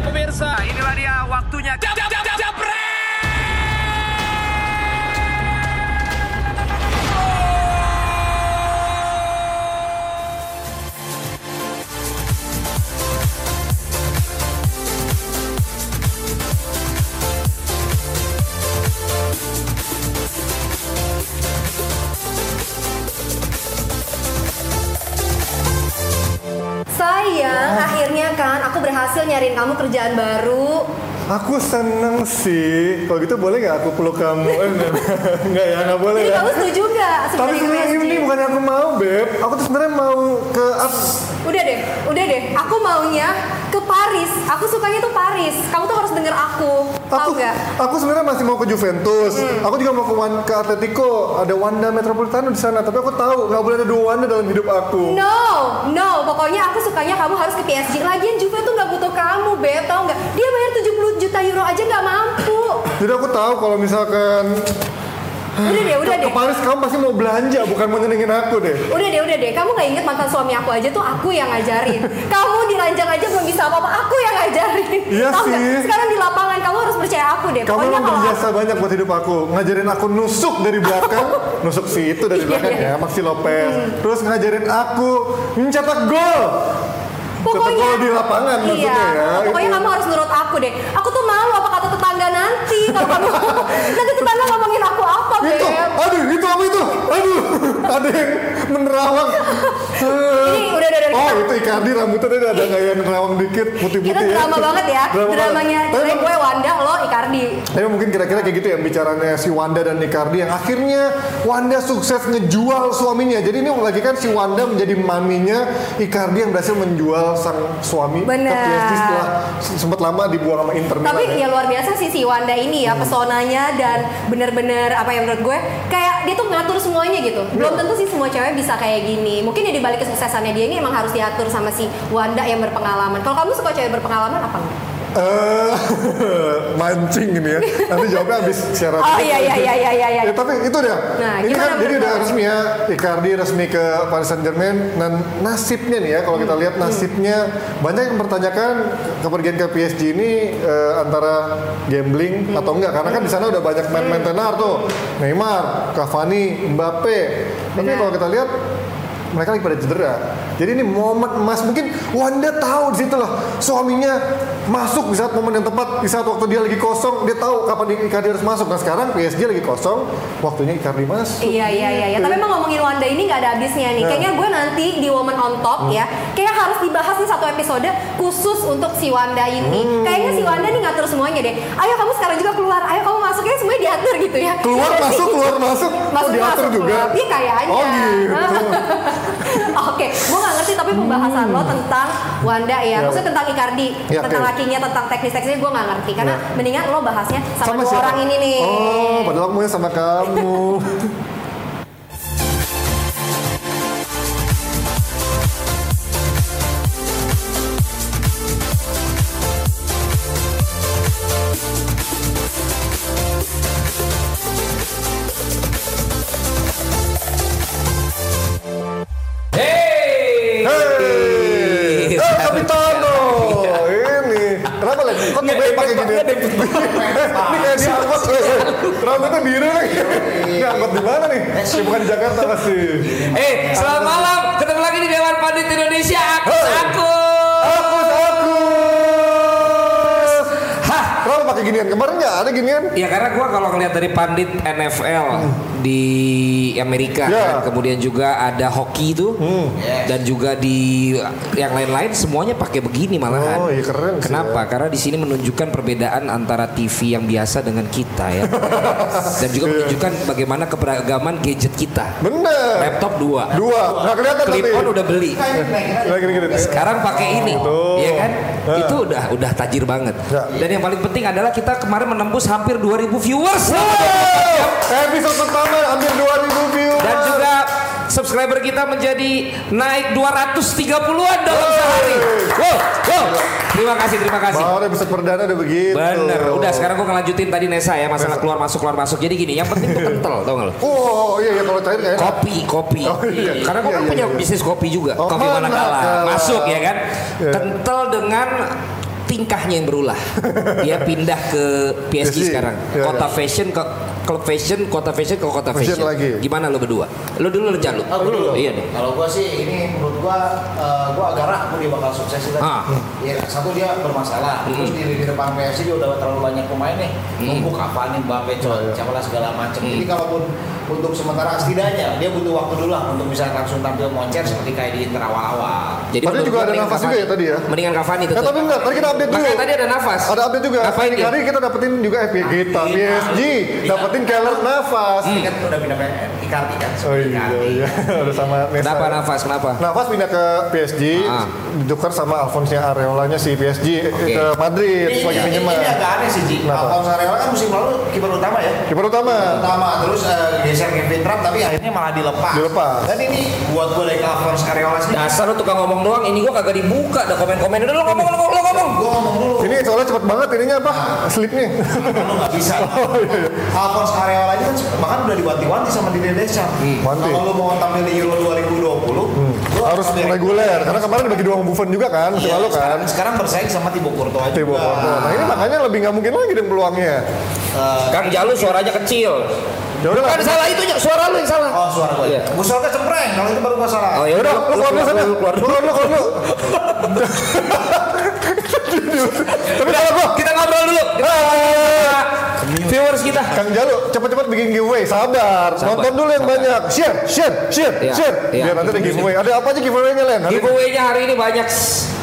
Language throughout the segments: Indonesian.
Pemirsa, inilah dia waktunya. Jab, jab, Sayang, akhirnya kan aku berhasil nyariin kamu kerjaan baru. Aku seneng sih. Kalau gitu boleh nggak aku peluk kamu? Eh, Enggak ya, nggak boleh Jadi ya. kamu setuju nggak Tapi sebenarnya PSG? ini bukannya aku mau, Beb. Aku tuh sebenarnya mau ke? Udah deh, udah deh. Aku maunya ke Paris. Aku sukanya tuh Paris. Kamu tuh harus denger aku. Aku, nggak? aku sebenarnya masih mau ke Juventus. Hmm. Aku juga mau ke, Wan- ke Atletico. Ada Wanda Metropolitano di sana. Tapi aku tahu nggak boleh ada dua Wanda dalam hidup aku. No, no. Pokoknya aku sukanya kamu harus ke PSG. Lagian Juve tuh nggak butuh kamu, Beb. Tahu nggak? Dia bayar 70 juta euro aja nggak mampu. Jadi aku tahu kalau misalkan Udah deh, udah ke, deh. ke Paris kamu pasti mau belanja, bukan mau nyenengin aku deh. Udah deh, udah deh. Kamu nggak inget mantan suami aku aja tuh aku yang ngajarin. kamu di ranjang aja belum bisa apa-apa, aku yang ngajarin. Iya nggak? sih. Sekarang di lapangan kamu harus percaya aku deh. Kamu Pokoknya emang berjasa banyak buat hidup aku. Ngajarin aku nusuk dari belakang, nusuk si itu dari Iya, belakang iya. ya, Maxi Lopez. Terus ngajarin aku mencetak gol. Gol di lapangan iya, maksudnya ya. Pokoknya itu. kamu harus nurut aku deh. Aku tuh malu apa kata tetangga nanti kalau kamu nanti tetangga ngomongin itu, Beb. aduh itu apa itu? Aduh, ada yang menerawang. Ini udah udah udah. Oh itu Icardi rambutnya tadi ada kayak yang nerawang dikit putih-putih Kita ya. drama banget ya. Drama Dramanya Tapi- gue Wanda, lo Icardi. Tapi mungkin kira-kira kayak gitu ya bicaranya si Wanda dan Icardi yang akhirnya Wanda sukses ngejual suaminya. Jadi ini lagi kan si Wanda menjadi maminya Icardi yang berhasil menjual sang suami Bener. ke PSG setelah sempat lama dibuang sama Inter Milan. Tapi ya. ya luar biasa sih si Wanda ini ya pesonanya dan bener-bener apa ya menurut gue kayak dia tuh ngatur semuanya gitu. Belum tentu sih semua cewek bisa kayak gini. Mungkin ya dibalik kesuksesannya dia ini emang harus diatur sama si Wanda yang berpengalaman. Kalau kamu suka cewek berpengalaman apa enggak? Eh, mancing ini ya. Nanti jawabnya habis siaran. Oh, iya, iya, iya, iya, iya, iya. Ya, tapi itu dia. Nah, ini kan jadi udah resmi ya Icardi resmi ke Paris Saint Germain dan nasibnya nih ya kalau kita Hmm. lihat nasibnya banyak yang mempertanyakan kepergian ke PSG ini eh, antara gambling Hmm. atau enggak karena kan di sana udah banyak main-main tenar tuh Neymar, Cavani, Mbappe. Tapi Benar. kalau kita lihat mereka lagi pada cedera. Jadi ini momen emas mungkin Wanda tahu di situ lah suaminya masuk di saat momen yang tepat di saat waktu dia lagi kosong dia tahu kapan Icardi harus masuk. Nah sekarang PSG lagi kosong waktunya Icardi masuk. Iya iya iya. iya. Tapi emang ngomongin Wanda ini nggak ada habisnya nih. Ya. Kayaknya gue nanti di Woman on Top ya, kayak harus dibahas nih satu episode khusus untuk si Wanda ini. Hmm. Kayaknya si Wanda nih ngatur semuanya deh. Ayo kamu sekarang juga keluar. Ayo kamu masuk ya semuanya diatur gitu ya. Keluar masuk keluar masuk Masuk oh, diatur masuk, juga. Iya kayaknya. Oh gitu. Oke, gue gak ngerti tapi pembahasan lo tentang Wanda ya, Ya. maksudnya tentang Icardi, Ya, tentang oke. lakinya, tentang teknis-teknisnya gue gak ngerti karena Ya. mendingan lo bahasnya sama, dua siapa? orang ini nih. Oh, padahal maunya sama kamu. kenapa lagi? Kok tuh pakai gini? Ini kayak diangkut, eh, eh, rambutnya biru lagi. Ini angkot di mana nih? Ini bukan di Jakarta pasti. Eh, selamat malam. Ketemu lagi di Dewan Pandit Indonesia. Aku. Aku, aku. Hah, kenapa pakai ginian? Kemarin nggak ada ginian? Ya karena gua kalau ngeliat dari pandit NFL di Amerika Ya. kan, kemudian juga ada hoki itu dan juga di yang lain-lain semuanya pakai begini malahan. Oh, iya keren sih Kenapa? Karena di sini menunjukkan perbedaan antara TV yang biasa dengan kita ya. dan juga menunjukkan bagaimana keberagaman gadget kita. Bener. Laptop dua. Dua, nggak kelihatan Clip tapi. on udah beli. Nah. Sekarang pakai ini, Tuh. ya kan? Hah. Itu udah udah tajir banget. Ya. Dan yang paling penting adalah kita kemarin menembus hampir 2000 viewers. Wow, episode pertama hampir 2000 view. Dan juga subscriber kita menjadi naik 230-an dalam Wey. sehari. Wow, wow. Terima kasih, terima kasih. Baru episode perdana udah begitu. Bener, udah sekarang gue ngelanjutin tadi Nesa ya masalah Nesa. keluar masuk keluar masuk. Jadi gini, yang penting tuh kental, tau gak lo? Oh, iya iya kalau cair kayak. Kopi, kopi. Oh, iya. Karena gue Iya, kan iya, punya iya. bisnis kopi juga. Oh, kopi mana manakala kalah. masuk ya kan. Iya. Kental dengan tingkahnya yang berulah. Dia pindah ke PSG, sekarang. iya, kota iya. fashion ke klub fashion, kota fashion ke kota Fashion fashion. lagi. Gimana lo berdua? Lo dulu lo Jalu. Oh, dulu. Iya deh. Kalau gua sih ini menurut gua eh, gua agak ragu dia bakal sukses sih tadi. Ah. Ya, satu dia bermasalah. Terus di, di depan PSG dia udah terlalu banyak pemain nih. Numpuk Cavani, Mbappe, siapa lah segala macam. Jadi kalaupun untuk sementara setidaknya dia butuh waktu dulu lah untuk bisa langsung tampil moncer seperti kayak di Inter awal-awal. Jadi Tadi menurut juga ada nafas juga ya tadi ya? Mendingan Cavani Eh, tetap. tapi enggak, tadi kita update dulu. Makanya tadi ada nafas. Ada update juga. Dia? hari kita dapetin juga FPG kita PSG, dapetin Keller nafas. Ini kan udah pindah ke Icardi kan. Oh iya Icardi. iya, udah sama Nesta. Kenapa nafas? Kenapa? Nafas pindah ke PSG, Ah. ditukar sama Alphonse Areolanya si PSG Oke. ke Madrid Ini, sebagai ini, pinjaman. ini agak aneh sih Ji. Alphonse Areola kan musim lalu kiper utama ya. Kiper utama. Utama terus eh, geser Kevin Trapp tapi akhirnya malah dilepas. Dilepas. Dan ini buat gue dari Alphonse Areola sih. Dasar lu tukang ngomong doang, ini gua kagak dibuka, ada komen-komen. Udah lu ngomong, lu ngomong, lu ngomong. Gue ngomong dulu. Ini soalnya cepet banget ininya apa? Slipnya. lu nggak bisa. Oh, iya, Areola ini kan bahkan udah diwanti-wanti sama Didier Deschamps. Wanti. Kalau lu mau tampil di Euro 2020, lu Harus reguler karena kemarin dibagi dua Buffon juga kan, Iya, lalu kan. sekarang, sekarang bersaing sama Thibaut Courtois Thibaut juga. Courtois. Nah ini makanya lebih nggak mungkin lagi dong peluangnya. Kang Jalu suaranya kecil. Ya udah. Kan salah itu suara lu yang salah. Oh suara gue. Iya. Gue suara cempreng, kalau itu baru gue salah. Oh ya udah, lu keluar dulu sana. lu keluar dulu. Keluar dulu. Tapi kalau gua, Kita ngobrol dulu. Kita Ah. Viewers kita. Kang Jalu, cepet-cepet bikin giveaway. Sabar. Sabar, Nonton dulu yang sabar. banyak. Share, share, share, Iya, share. iya. Biar nanti ada giveaway. Ada apa aja giveaway-nya, Len? Giveaway-nya hari ini banyak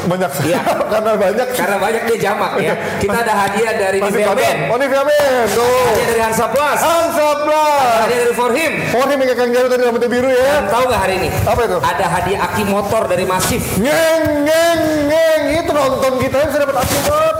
banyak. Iya. Karena banyak. karena banyak dia jamak ya. Kita ada hadiah dari Nivea. Men, Oh, Nivea Men. Tuh. hadiah dari Hansa Plus, Hansa Plus. hadiah dari For Him. Oh, ini kayak Kang Jalu tadi rambutnya biru ya. Dan tahu nggak hari ini? Apa itu? Ada hadiah aki motor dari Masif. Ngeng, ngeng, ngeng. Itu nonton kita yang bisa dapat aki motor.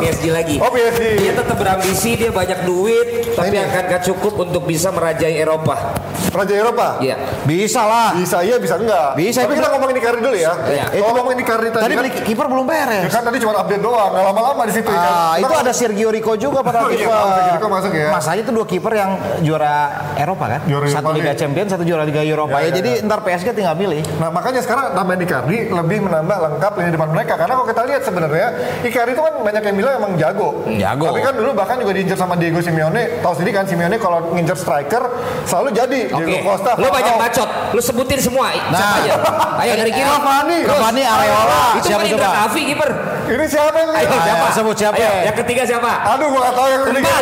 PSG lagi. Oh, PSG. Dia tetap berambisi, dia banyak duit, tapi akan gak cukup untuk bisa merajai Eropa. Raja Eropa. Iya. Bisa lah. Bisa iya, bisa enggak. Bisa, Tapi itu kita ngomongin Icardi dulu ya. Iya. Kalau ngomongin Icardi tadi, Tadi kan, beli kiper belum ya beres. kan tadi cuma update doang, nggak lama-lama di situ. Ah, kan. itu ada Sergio Rico juga pada Oh, iya, kiper. Sergio Rico masuk ya. Masalahnya itu dua kiper yang juara Eropa kan? Juara satu Liga nih. Champions, satu juara Liga Eropa Ya, ya. ya, Jadi ya. ntar PSG tinggal pilih. Nah makanya sekarang tambahan Icardi lebih menambah lengkap lini depan mereka karena kalau kita lihat sebenarnya Icardi itu kan banyak yang bilang emang jago. Jago. Tapi kan dulu bahkan juga diincar sama Diego Simeone. Tahu sendiri kan Simeone kalau ngincer striker selalu jadi. Diego Costa. Lu banyak bacot. Lu sebutin semua. Siapa aja? Ayo dari kiri. Cavani. Cavani, Areola. Itu Siapa coba? Kavi kiper. Ini siapa yang Ayo ngincer? siapa? sebut siapa? Ayo, yang ketiga siapa? Aduh gua gak tahu yang ketiga.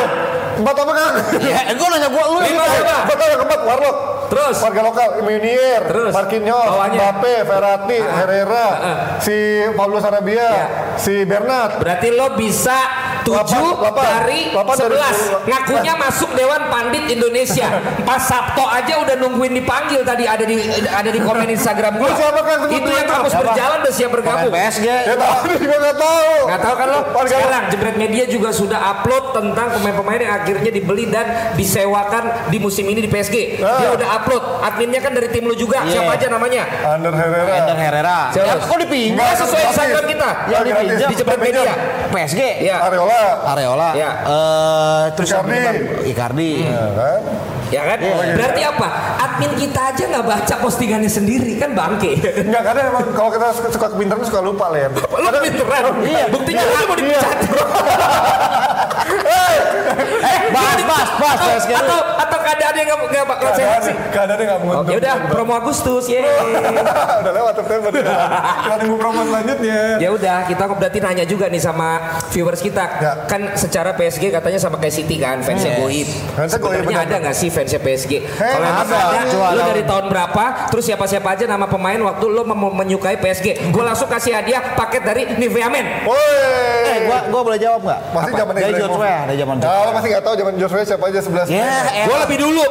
Empat. Apa kan? Ya, gue nanya gue lu. Lima ini. siapa? Empat yang keempat Warlock. Terus? Warga lokal, Munier, Terus? Marquinhos? Mbappe, Verratti, Herrera, si Pablo Sarabia, Iya. si Bernat. Berarti lo bisa 7 Lapan, lapan. dari Lapan dari 11 sepuluh. Ngakunya masuk Dewan Pandit Indonesia Pas Sabto aja udah nungguin dipanggil tadi Ada di ada di komen Instagram gue kan Itu yang kampus berjalan udah siap bergabung PSG. Ya tahu juga nggak tahu. Gak tahu kan lo? Sekarang Jebret Media juga sudah upload tentang pemain-pemain yang akhirnya dibeli dan disewakan di musim ini di PSG. Ah. Dia udah upload. Adminnya kan dari tim lu juga. Iya. Siapa aja namanya? Ander Herrera. Ender Herrera. Siapa? Ya, kok dipinjam? Sesuai Instagram kita. Yang dipinjam Di Jebret Media. PSG. Iya. Areola. Areola. Ya. Eh, terus Icardi. Icardi. Ya kan? Ya kan? Berarti apa? Admin kita aja nggak baca postingannya sendiri kan bangke. Enggak kadang emang kalau kita suka, suka kepintaran suka lupa Len. Lu pinteran. Iya. Buktinya lu mau dipecat. Eh, bahas atau, PSG dulu. atau atau keadaan yang nggak bakal sehat sih. Keadaannya nggak menguntungkan. Oke udah promo Agustus ya. udah lewat September. Kita tunggu promo selanjutnya. Ya udah kita berarti nanya juga nih sama viewers kita. Ya. Kan secara PSG katanya sama kayak City kan fansnya goib. Fansnya goib, Sebenarnya benar. ada nggak sih fansnya PSG? Hei, Kalau emang ada. ada, lu dari tahun berapa? Terus siapa-siapa aja nama pemain waktu lu menyukai PSG? Gue langsung kasih hadiah paket dari Nivea Men. Woi. Eh, gua gua boleh jawab nggak? Masih zaman Dari. Joshua, dari zaman Joshua. lo masih nggak tahu zaman Joshua siapa aja 11 Ya, Gue lebih dulu.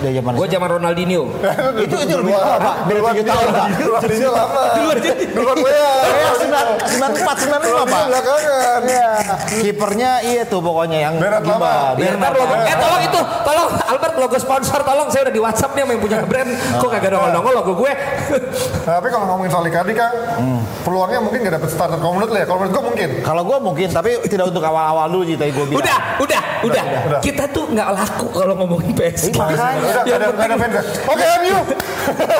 Dari zaman Gue zaman Ronaldinho. itu itu lebih lama, Pak. Beda Duluan tujuh dia, tahun, Pak. Duluan lama. Duluan Duluan gue ya. Eh, lima, Duluan dia Pak. belakangan. Iya. Kipernya iya tuh pokoknya yang gimana? lama. Ntar logo, eh tolong itu, tolong Albert logo sponsor, tolong saya udah di WhatsApp nih sama yang punya brand. Kok kagak nongol-nongol logo gue? Nah, tapi kalau ngomongin soal Icardi kan, peluangnya mungkin nggak dapet starter. Kalau menurut lo ya, kalau menurut gue mungkin. Kalau gue mungkin, tapi tidak untuk awal-awal dulu sih tadi gue bilang. Udah, udah, udah. udah. Kita tuh nggak laku kalau ngomongin PSG. Udah, Yang penting-. Oke, MU.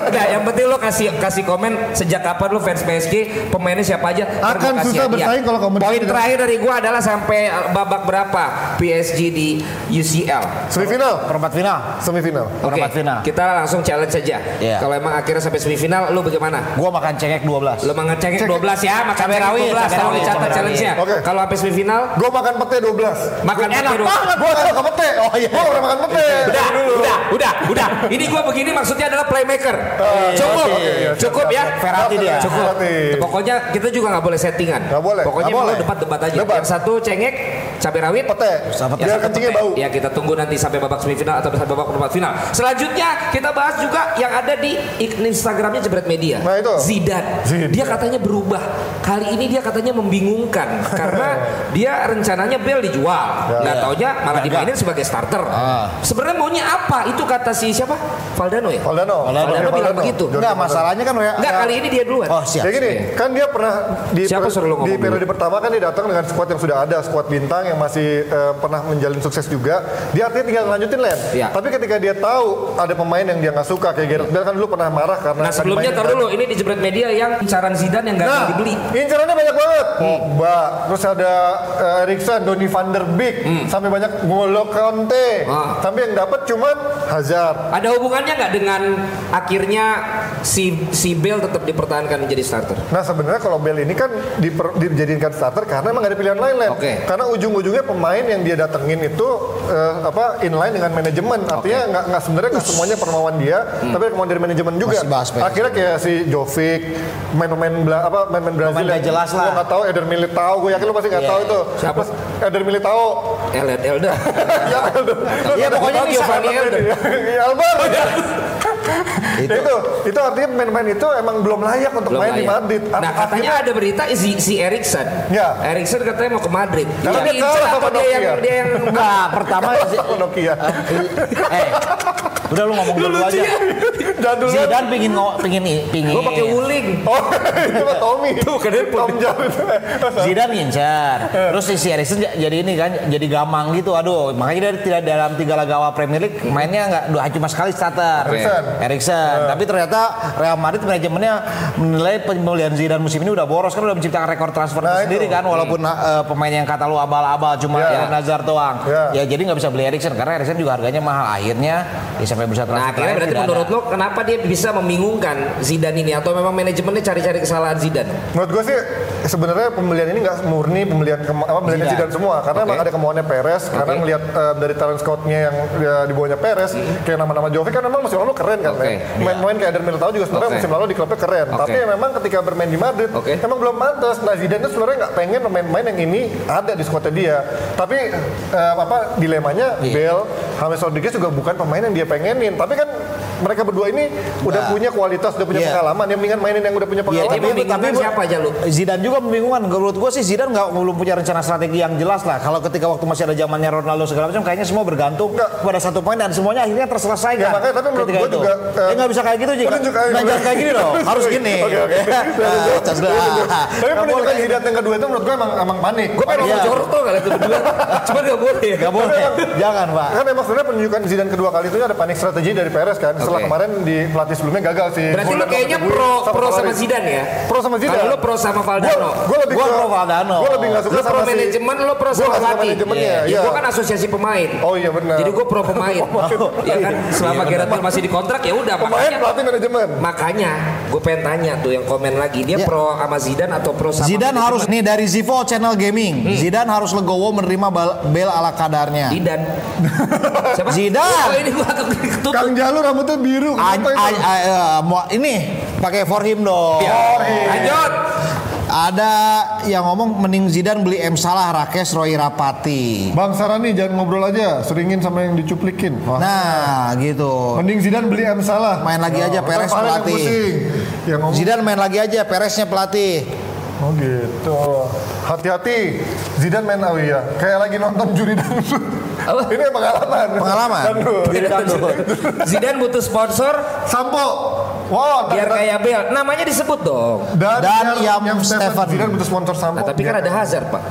Udah, yang penting lo kasih kasih komen sejak kapan lo fans PSG, pemainnya siapa aja. Akan gua susah hadiah. bersaing kalau kompetisi Poin terakhir dari gua adalah sampai uh, babak berapa PSG di UCL. Semifinal. Perempat final. Semifinal. Perempat final. kita langsung challenge saja. Iya. Kalau emang akhirnya sampai semifinal, lu bagaimana? Gua makan cengek 12. Lo mengecek 12 ya, makan cengek rawit, 12 cabai tolong rawit, dicatat challenge-nya. Kalau sampai semifinal, Gue makan pete 12. makan Enak pete dua- banget. Gue gak makan pete. Oh, iya. Gue pernah makan pete. Udah, udah, udah, udah. Ini gua begini maksudnya adalah playmaker. Cukup, oke, iya, siap, cukup ya. siap. Verratti dia. Cukup. Pokoknya kita juga nggak boleh settingan. Nggak boleh, Pokoknya mau boleh. debat-debat aja. Debat. Yang satu cengek, cabai rawit. Pete. Biar satu kencingnya bau. Ya kita tunggu nanti sampai babak semifinal atau sampai babak perempat final. Selanjutnya kita bahas juga yang ada di Instagramnya Jebret Media. Nah, itu. Zidane. Zidane. Dia katanya berubah. Kali ini dia katanya membingungkan karena dia rencananya Bel dijual. Nggak Iya. taunya malah dimainin sebagai starter. Sebenarnya maunya apa? Itu kata si siapa? Valdano ya? Valdano. Valdano Jordi bilang begitu. Jordi Enggak, Valdano. masalahnya kan ya- Enggak, ya- kali ini dia duluan. Oh, siap. Kayak gini, kan dia pernah di Siapa suruh lu di periode pertama kan dia datang dengan squad yang sudah ada, squad bintang yang masih eh, pernah menjalin sukses juga. Dia artinya tinggal lanjutin Len. Iya. Tapi ketika dia tahu ada pemain yang dia nggak suka kayak Gareth Bale kan dulu pernah marah karena Nah sebelumnya nggak tar dimainin. dulu, ini di Jebret Media yang incaran Zidane yang gagal Nah, dibeli. incarannya banyak banget. Pogba, terus ada eh, Eriksen, Donny van der Beek, sampai banyak Ngolo Kante. Ah. Tapi yang dapat cuman Hazard. Ada hubungannya nggak dengan akhirnya si si Bale tetap dipertahankan menjadi starter? Nah sebenarnya kalau Bell ini kan diper, dijadikan starter karena emang gak ada pilihan lain Len. Oke. Karena ujung-ujungnya pemain yang dia datengin itu eh, apa inline dengan manajemen. Artinya nggak nggak sebenarnya nggak semuanya permauan dia, tapi ada kemauan dari manajemen juga. Masih bahas PSS. Akhirnya kayak si Jovic, main-pemain Bela- apa main-main Brazil nggak jelas lah. Lo nggak tahu Eder Militao, gue yakin lo pasti nggak Iya. tahu itu. Siapa? Terus Eder Militao. Elder, Elder. ya, Elder. Iya, pokoknya. Giovanni Elder. Ya, Albar. itu. itu artinya pemain-pemain itu emang belum layak untuk Belum main di layak. Madrid. Nah Akhirnya- katanya ada berita si, si Erikson. Ya. Erikson katanya mau ke Madrid. Karena dia kalah sama dia yang dia yang Enggak, pertama Nokia. eh udah lu ngomong dulu aja. Jadul kan? Zidane pingin ngo- pingin pingin. Gue pakai wuling. Oh, itu mah Tommy. Tuh, kan Tom. Zidane ngincar. Terus si Erikson jadi ini kan jadi gamang gitu. Aduh, makanya dia tidak dalam tiga laga awal Premier League mainnya nggak dua cuma sekali starter. Eriksen. Eriksen. Tapi ternyata Real Madrid manajemennya menilai pembelian Zidane musim ini udah boros kan udah menciptakan rekor transfer Nah, sendiri itu. kan walaupun uh, pemain yang kata lu abal-abal cuma Ya. Eden Hazard doang. Ya. Ya jadi nggak bisa beli Eriksen karena Eriksen juga harganya mahal. Akhirnya ya sampai bisa transfer. Nah akhirnya terakhir berarti menurut ada. lo kenapa dia bisa membingungkan Zidane ini atau memang manajemennya cari-cari kesalahan Zidane? Menurut gue sih sebenarnya pembelian ini nggak murni pembelian kema- apa pembelian Zidane. Zidane semua karena Oke. emang ada kemauannya Perez karena Oke. ngelihat eh, dari talent scoutnya yang ya, di bawahnya Perez kayak nama-nama Jovic kan memang musim lalu keren kan Oke. ya. main-main kayak Eder Militao juga sebenarnya Oke. musim lalu di klubnya keren Oke. tapi memang ketika bermain di Madrid Oke. emang belum pantas nah Zidane tuh sebenarnya nggak pengen pemain-pemain yang ini ada di skuadnya dia tapi eh, apa dilemanya Iya. Bale James Rodriguez juga bukan pemain yang dia pengenin. Tapi kan mereka berdua ini udah punya kualitas udah punya Iya. pengalaman yang mendingan mainin yang udah punya Iya, pengalaman Jadi membingungkan siapa aja lu? Zidane juga membingungkan. Menurut gue sih Zidane nggak belum punya rencana strategi yang jelas lah. Kalau ketika waktu masih ada zamannya Ronaldo segala macam, kayaknya semua bergantung Nggak. pada satu poin dan semuanya akhirnya terselesaikan. Ya, makanya, tapi menurut itu. juga, eh, ya nggak bisa kayak gitu juga. penunjuk aja. Nah, jangan kayak gini dong. Harus gini. Oke, oke. Nah. Tapi Nggak penunjukan. Zidane yang kedua itu menurut gue emang emang panik. Gue pengen ngomong jorok tuh kali itu berdua. Cuma gak boleh. Nggak boleh. Jangan pak. Kan emang sebenarnya penunjukan Zidane kedua kali itu ada panik strategi dari Perez kan. Setelah kemarin di pelatih sebelumnya gagal sih. Berarti lu kayaknya pro pro sama Zidane ya? Pro sama Zidane. Kalau lu pro sama Valdano. Gue lebih Gua ke- pro Valdano. Gue lebih nggak suka Lu pro sama si- manajemen, lu pro sama pelatih. manajemennya, Ya, iya. Gue kan asosiasi pemain. Oh iya benar. Jadi gue pro pemain. ya kan selama Gareth Bale masih dikontrak ya udah pemain makanya pelatih manajemen. makanya gue pengen tanya tuh yang komen lagi dia Ya. pro sama Zidane atau pro sama Zidane manajemen? harus nih dari Zivo Channel Gaming. Zidane harus legowo menerima bal- bel ala kadarnya. Zidan. Siapa? Zidane. Oh, ini ketutup. Kang Jalu rambutnya biru. A- a- a- eh, mau- ini pakai for him dong. Ya. Lanjut. Ada yang ngomong mending Zidane beli M Salah, Rakes, Roy Rapati. Bang Sarani jangan ngobrol aja, seringin sama yang dicuplikin. Wah. Nah, gitu. Mending Zidane beli M salah. Main lagi aja, Perez yang pelatih. Yang ngomong. Zidane main lagi aja, Peresnya pelatih. Oh gitu. Hati-hati. Zidane main oh iya. Kayak lagi nonton juri dangdut. Apa? Ini pengalaman. Pengalaman? Dangdut. Zidane butuh sponsor Sampo. Wow. biar dan- kayak Bale. Namanya disebut dong. Dan, Dan Yam, Yam Stefan. Stefan. Zidane butuh sponsor sampo. Nah, tapi kan Biar- ada Hazard, Pak.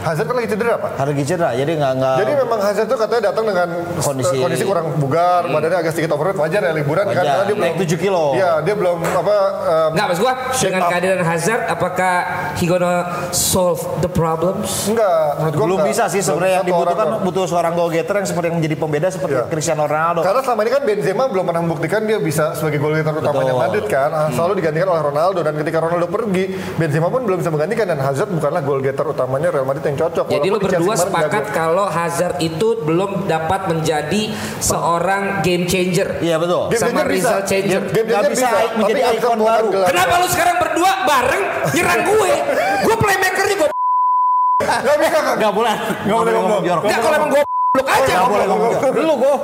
Hazard kan lagi cedera pak. Harga cedera, jadi nggak nggak. Jadi memang Hazard tuh katanya datang dengan Kondisi- kondisi, kondisi kurang bugar, badannya agak sedikit overweight, wajar ya liburan kan Wajar. karena dia Naik 7 kilo. Iya, dia belum apa em, Enggak, maksud gua dengan up. kehadiran Hazard apakah he gonna solve the problems? enggak menurut gua belum enggak. bisa sih sebenarnya yang orang dibutuhkan doang. butuh seorang goal getter yang seperti yang menjadi pembeda seperti Iya. Cristiano Ronaldo. Karena selama ini kan Benzema belum pernah membuktikan dia bisa sebagai gol getter utamanya. Madrid kan, Ah, selalu digantikan oleh Ronaldo dan ketika Ronaldo pergi, Benzema pun belum bisa menggantikan dan Hazard bukanlah gol getter utamanya Real Madrid yang cocok. Jadi lu Walaupun Chelsea berdua sepakat jago. kalau Hazard itu belum dapat menjadi seorang game changer. Iya betul. Game sama changer bisa. result changer. Game Nggak changer bisa menjadi bisa ikon membawakan baru. Kenapa lu sekarang berdua bareng nyerang gue? Gue playmakernya gue. Nggak bisa kan? Nggak boleh. Nggak boleh ngomong jorok. Enggak kalau emang gue blok aja. Nggak boleh. Lu gue.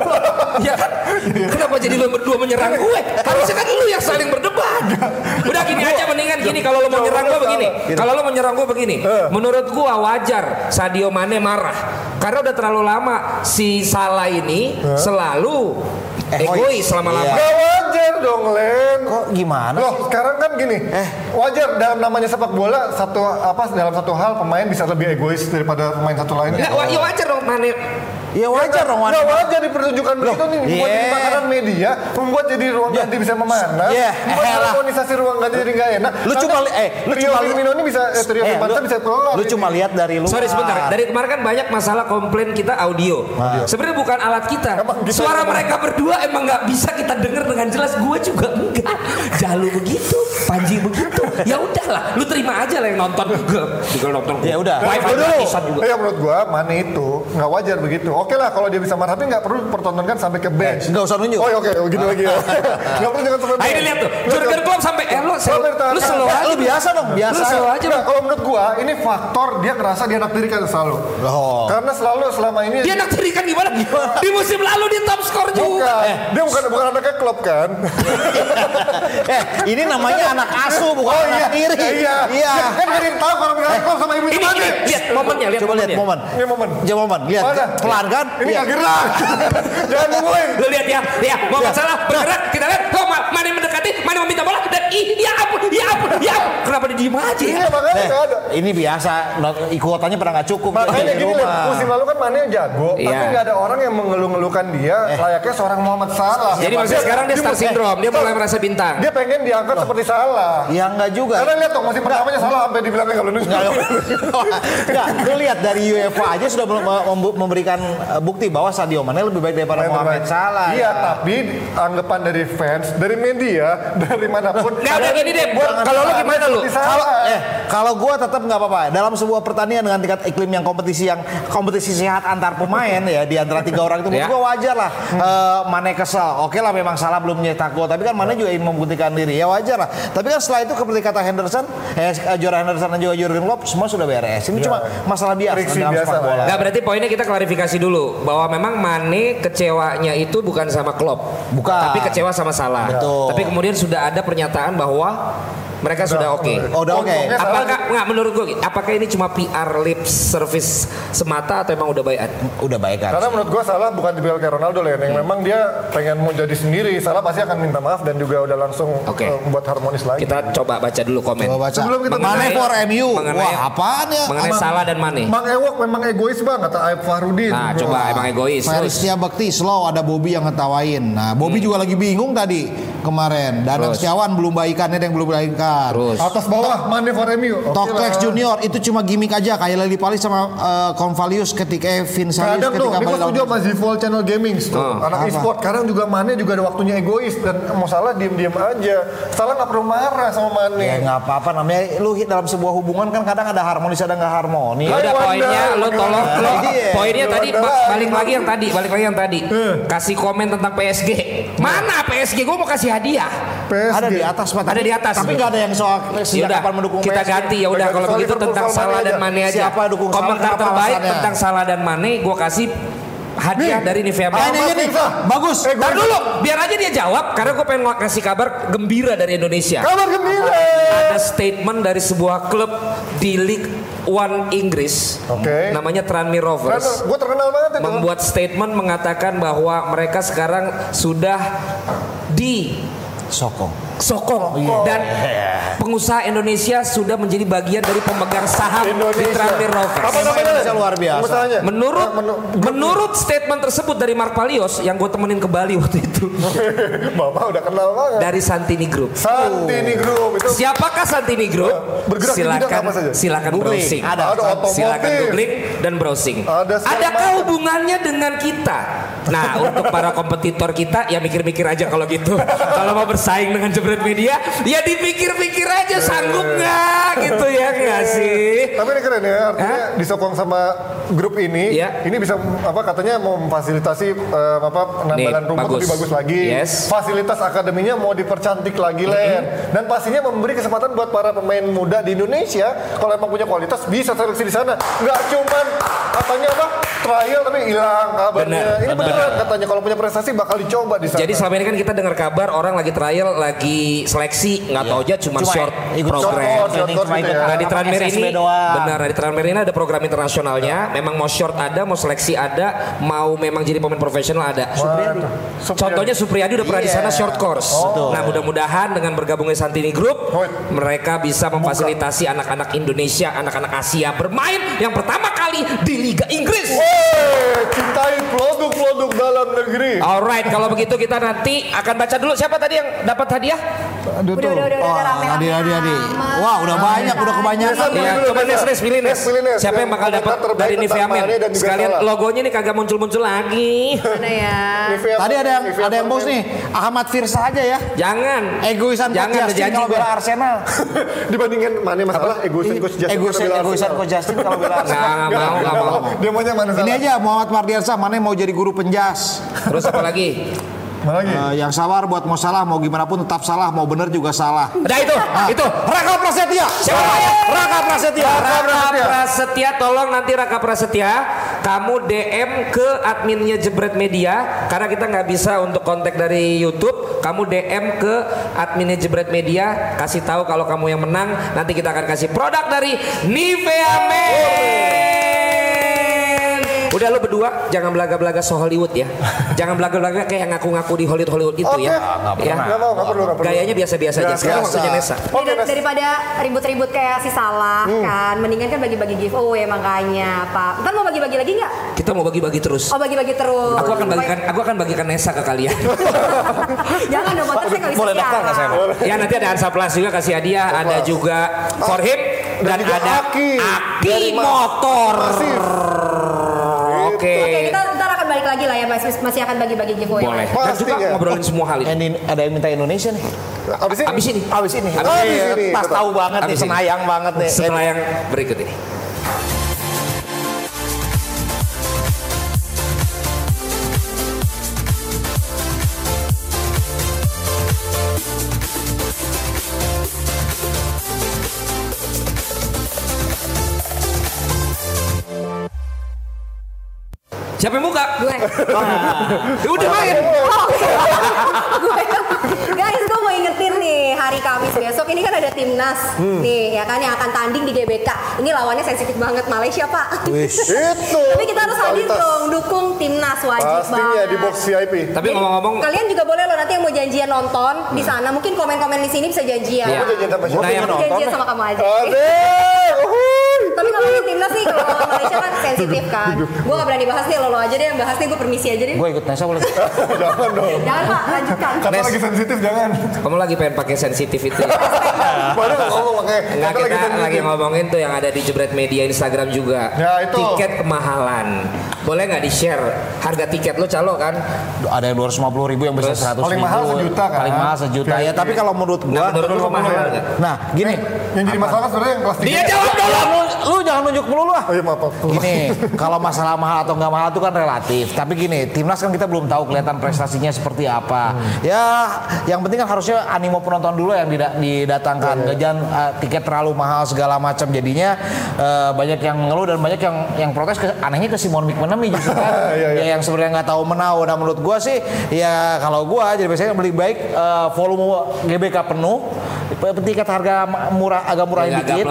Ya kan? Kenapa jadi lu berdua menyerang gue? Harusnya kan lu yang saling berdebat. Udah gini aja mendingan gini kalau lu mau nyerang gue begini. Kalau lu mau nyerang gue begini. Menurut gue wajar Sadio Mane marah. Karena udah terlalu lama si Salah ini selalu egois selama-lama. Iya. Gak wajar dong Len. Kok gimana Loh, sih? sekarang kan gini, wajar dalam namanya sepak bola satu apa dalam satu hal pemain bisa lebih egois daripada pemain satu lainnya. Enggak, wa- ya wajar dong Mane. Ya wajar dong. Nggak wajar dipertunjukkan begitu nih, membuat jadi yeah. makanan media, membuat jadi ruang Ya. ganti bisa memanas, Yeah, membuat harmonisasi ruang ganti jadi nggak enak. Lu cuma li- eh, lu Trio cuma Firmino ini bisa, eh, Trio Eh, Firmansyah lu- bisa kelola. Lu cuma lihat dari luar. Sorry sebentar, dari kemarin kan banyak masalah komplain kita audio. Sebenarnya bukan alat kita. Emang kita Suara mereka berdua emang nggak bisa kita dengar dengan jelas. Gue juga enggak. Jalu begitu, Panji begitu. Ya udahlah, lu terima aja lah yang nonton. Gue juga nonton. Ya udah. Wifi Dulu, gratisan juga. ya menurut gua Mane itu nggak wajar begitu. Oke lah kalau dia bisa marah, tapi nggak perlu pertontonkan sampai ke bench. Nggak usah nunjuk. Oh ya, oke, begini lagi ya. Nggak perlu jangan sampai ini lihat tuh, Jurgen Klopp sampai eh lu sel- lu slow Ya, aja. lu biasa dong, biasa. Lu slow aja. Kalau menurut gua ini faktor dia ngerasa dia anak tiri kan selalu. Oh. Karena selalu selama ini Dia nak terikan gimana? Di musim lalu dia top skor bukan. juga. Dia bukan bukan anaknya klub kan. eh, ini namanya anak asuh bukan Oh anak iya, tiri. Iya. Iya. Ya, kan dari tahu kalau bukan klub sama ibu Ini, Mane. ini lihat momennya, lihat Coba lihat momen. Ini momen. Coba momen, lihat. Mana? Pelan kan? Ini Iya. nggak gerak. Jangan nungguin. Lu lihat ya, ya, mau Ya. masalah bergerak, kita lihat, kok ma- mana yang mendekati, mana yang meminta bola, dan ih, ya ampun, ya ampun, ya ampun. Kenapa dia diem aja ya? Iya makanya Eh, nggak ada. ini biasa, not- kuotanya pernah nggak cukup. Makanya gini musim lalu kan Mane jago, tapi Iya. nggak ada orang yang mengeluh-ngeluhkan dia layaknya seorang Muhammad Salah. Jadi maksudnya sekarang dia star syndrome, dia mulai merasa bintang. Dia pengen diangkat seperti Salah. Ya enggak juga. Karena lihat dong, musim pertamanya Salah sampai dibilangnya kalau nunjuk. Enggak, enggak. Lu lihat dari UEFA aja sudah mem- mem- memberikan uh, bukti bahwa Sadio Mane lebih baik daripada Mohamed. Salah. Iya, tapi anggapan dari fans, dari media, dari mana pun. Nggak, udah gini deh, Buat kalau lu gimana lu? Kalau eh kalau gua tetap nggak apa-apa. Dalam sebuah pertandingan dengan tingkat iklim yang kompetisi yang kompetisi sehat antar pemain ya di antara tiga orang itu menurut Ya. gua wajar lah. Eh, Mane kesel. Oke lah memang salah belum nyetak gol, tapi kan Mane juga ingin membuktikan diri. Ya wajar lah. Tapi kan setelah itu seperti kata Henderson, eh Jora Henderson dan juga Jurgen Klopp semua sudah beres. Ini cuma masalah biasa dalam biasa sepak bola. ya. Nggak berarti poinnya kita klarifikasi dulu bahwa memang Mane kecewanya itu bukan sama Klopp, Bukan. tapi kecewa sama Salah. Betul. Tapi kemudian sudah ada pernyataan bahwa mereka sudah oke. Oh, udah oke. Salah Apakah nggak menurut gue? Apakah ini cuma PR lip service semata atau emang udah baik? Udah baik kan. Karena menurut gua Salah bukan dibel kayak Ronaldo lah yang memang dia pengen mau jadi sendiri. Salah pasti akan minta maaf dan juga udah langsung Oke. eh, membuat harmonis lagi. Kita coba baca dulu komen. Coba baca. Sebelum kita Mane mengenai- for MU. mengenai- Wah, apaan ya? Mengenai Ama- Salah dan Mane. Mang Ewok memang egois banget kata Aib Fahrudin. Nah, coba emang egois. Setia Bekti slow ada Bobby yang ngetawain. Nah, Bobby juga lagi bingung tadi kemarin. Danang. Setiawan belum baikan, ada yang belum baikan. Terus. Atas bawah Mane for MU. Oke Toklex lah. Junior itu cuma gimmick aja kayak Leli Pali sama uh, Convalius ketika eh, Vinsalius Kadang tuh, ketika dia balik setuju sama Zivol Channel Gaming tuh, Oh, anak e-sport. Kadang juga Mane juga ada waktunya egois dan mau salah diem-diem aja. Salah nggak perlu marah sama Mane. Ya nggak apa-apa namanya lu hit dalam sebuah hubungan kan kadang ada harmonis ada nggak harmoni. Udah Wanda. poinnya lo tolong lo Iya. poinnya tadi balik lagi yang tadi balik lagi yang tadi kasih komen tentang PSG mana PSG gue mau kasih hadiah PSG. Ada di atas Pak. Ada di atas. Tapi nggak ada yang soal ya sejak kapan mendukung kita PSG. ganti ya udah kalau begitu tentang Salah dan. Mane aja Siapa dukung komentar terbaik tentang Salah dan Mane gue kasih hadiah dari Nivea Men. ini nih. Bisa. Bagus. Eh, Ntar dulu, biar aja dia jawab karena gue pengen ngasih kabar gembira dari Indonesia. Kabar gembira. Ada statement dari sebuah klub di League One Inggris, Oke. namanya Tranmere Rovers. Gue terkenal banget itu. membuat statement mengatakan bahwa mereka sekarang sudah di Sokong. Sokong dan pengusaha Indonesia sudah menjadi bagian dari pemegang saham di Indonesia. Tranmere Rovers. Apa namanya? Indonesia luar biasa. Menurut Ah, menu- menurut statement tersebut dari Mark Palios yang gue temenin ke Bali waktu itu Bapak udah kenal banget. dari Santini Group. Santini Group itu Siapakah Santini Group? Bergerak di bidang silakan apa saja? silakan Googling. browsing. Ada. Ada otomotif. Silakan googling dan browsing. Ada Adakah hubungannya dengan kita? Nah, untuk para kompetitor kita ya mikir-mikir aja kalau gitu. kalau mau bersaing dengan jebret media, ya dipikir-pikir aja sanggup nggak gitu ya nggak sih? Tapi ini keren ya, artinya disokong sama grup ini, Iya. ini bisa apa katanya mau memfasilitasi eh, apa penambalan rumah bagus. lebih bagus lagi. Yes. Fasilitas akademinya mau dipercantik lagi Len. Dan pastinya memberi kesempatan buat para pemain muda di Indonesia kalau emang punya kualitas bisa seleksi di sana. Nggak cuman katanya apa trial tapi hilang kabarnya. Ini benar. beneran katanya kalau punya prestasi bakal dicoba di sana. Jadi selama ini kan kita dengar kabar orang lagi trial, lagi seleksi, nggak tahu aja cuma, Cuma short ikut program. short gitu. Nah di Tranmere ini doang. benar nah, di Tranmere ini ada program internasionalnya. Memang mau short ada, mau seleksi ada, mau memang jadi pemain profesional ada. Supriyadi. Contohnya Supriyadi udah pernah di sana Iya. short course. Nah mudah-mudahan dengan bergabungnya Santini Group, Oh. mereka bisa memfasilitasi anak-anak Indonesia, anak-anak Asia bermain yang pertama kali di Liga Inggris. Wey, cintai produk-produk dalam negeri. Alright, kalau begitu kita nanti akan baca dulu siapa tadi yang dapat hadiah? Aduh Udah, tuh. udah, udah, udah, Oh, rame, Adi, Adi, Adi. Wah, udah banyak, udah kebanyakan. Ya, coba Nes. Nes, pilih Nes. Siapa yang bakal dapat dari Nivea Men? Sekalian Salah. logonya nih kagak muncul-muncul lagi. Mana ya? Tadi ada yang ada yang bos nih, Ahmad Firsa aja ya. Jangan. Egoisan Jangan Coach Justin janji kalau bela Arsenal. Dibandingin mana masalah egoisan coach Justin Egoisan egoisan kok Justin kalau bela Nggak, Arsenal. nggak mau, nggak mau. Dia maunya mana Ini aja Muhammad Mardiansa mana yang mau jadi guru penjas. Terus apa lagi? Mana lagi? Eh, yang sabar buat mau salah mau gimana pun tetap salah mau bener juga salah. Udah itu, itu. Raka Prasetya. Siapa namanya? Raka Prasetya. Raka Prasetya, tolong nanti Raka Prasetya kamu DM ke adminnya Jebret Media karena kita nggak bisa untuk kontak dari YouTube. Kamu DM ke adminnya Jebret Media, kasih tahu kalau kamu yang menang. Nanti kita akan kasih produk dari Nivea Men. Udah lo berdua jangan belaga-belaga so Hollywood ya. Jangan belaga-belaga kayak ngaku-ngaku di Hollywood Hollywood itu ya. Nggak Ya. Nggak mau, nggak perlu, nggak perlu. Gayanya biasa-biasa aja. Sekarang waktunya Nesa. Oke, Dar- Nes. daripada ribut-ribut kayak si salah kan, mendingan kan bagi-bagi giveaway makanya Pak. Ntar mau bagi-bagi lagi nggak? Kita mau bagi-bagi terus. Oh bagi-bagi terus. Aku akan bagikan aku akan bagikan Nesa ke kalian. Jangan dong, podcast saya nggak bisa Boleh daftar nggak saya, ya nanti ada Ansa Plus juga kasih hadiah, ada juga for him dan, ada Aki. Aki motor. Masif. Oke. Oke, kita ntar akan balik lagi lah ya, Mas. Masih akan bagi-bagi giveaway. Boleh. Dan juga Pastinya. ngobrolin semua hal ini. Yang di- ada yang minta Indonesia nih. Abis ini? Abis ini. Abis ini. Abis ini. Abis ini. Pas tahu banget nih, Abis ini. senayang banget nih. Setelah yang berikut ini. Siapa yang buka? Gue. Udah main. Oh, gue. Guys, gue mau ingetin nih hari Kamis besok ini kan ada timnas Hmm. nih ya kan yang akan tanding di GBK. Ini lawannya sensitif banget Malaysia pak. Itu. Tapi kita harus hadir dong, dukung timnas wajib Pastinya banget. di box VIP. Tapi ngomong-ngomong Kalian juga boleh loh nanti yang mau janjian nonton di sana. Mungkin komen-komen di sini bisa janjian. Iya. Aku janjian sama siapa? Nah, yang janjian sama kamu aja. Adek. Tapi kalau di timnas nih kalau Malaysia kan sensitif kan. Gue gak berani bahas nih, lo lo aja deh yang bahas nih. Gue permisi aja deh. Gue ikut Nesa boleh. Jangan dong. Jangan pak, lanjutkan. Nes. lagi sensitif jangan. kamu lagi pengen pakai sensitif itu. ya? Baru nggak ngomong pakai. Enggak Kata kita lagi ngomongin tuh yang ada di Jebret Media Instagram juga. Ya, itu. Tiket kemahalan. Boleh nggak di share harga tiket lo calo kan? Ada yang 250 ribu yang bisa 100 paling mahal sejuta kan? Paling mahal sejuta ya. Tapi kalau menurut Nah, gua, menurut nggak? nah gini, Yang jadi masalah sebenarnya yang kelas tiga. Dia jawab dulu. Lu, jangan nunjuk mulu lu ah. Oh iya maaf. maaf. Gini, kalau masalah mahal atau nggak mahal itu kan relatif. Tapi gini, timnas kan kita belum tahu kelihatan prestasinya seperti apa. Ya, yang penting kan harusnya animo penonton dulu yang dida- didatangkan. Jangan uh, tiket terlalu mahal segala macam. Jadinya uh, banyak yang mengeluh dan banyak yang yang protes. Ke, anehnya ke Simon McManamy justru kan. Iya, iya. Ya, yang sebenarnya nggak tahu menau. Nah menurut gua sih, ya kalau gua jadi biasanya lebih baik uh, volume GBK penuh tiket harga ma- murah agak murah Ya, dikit.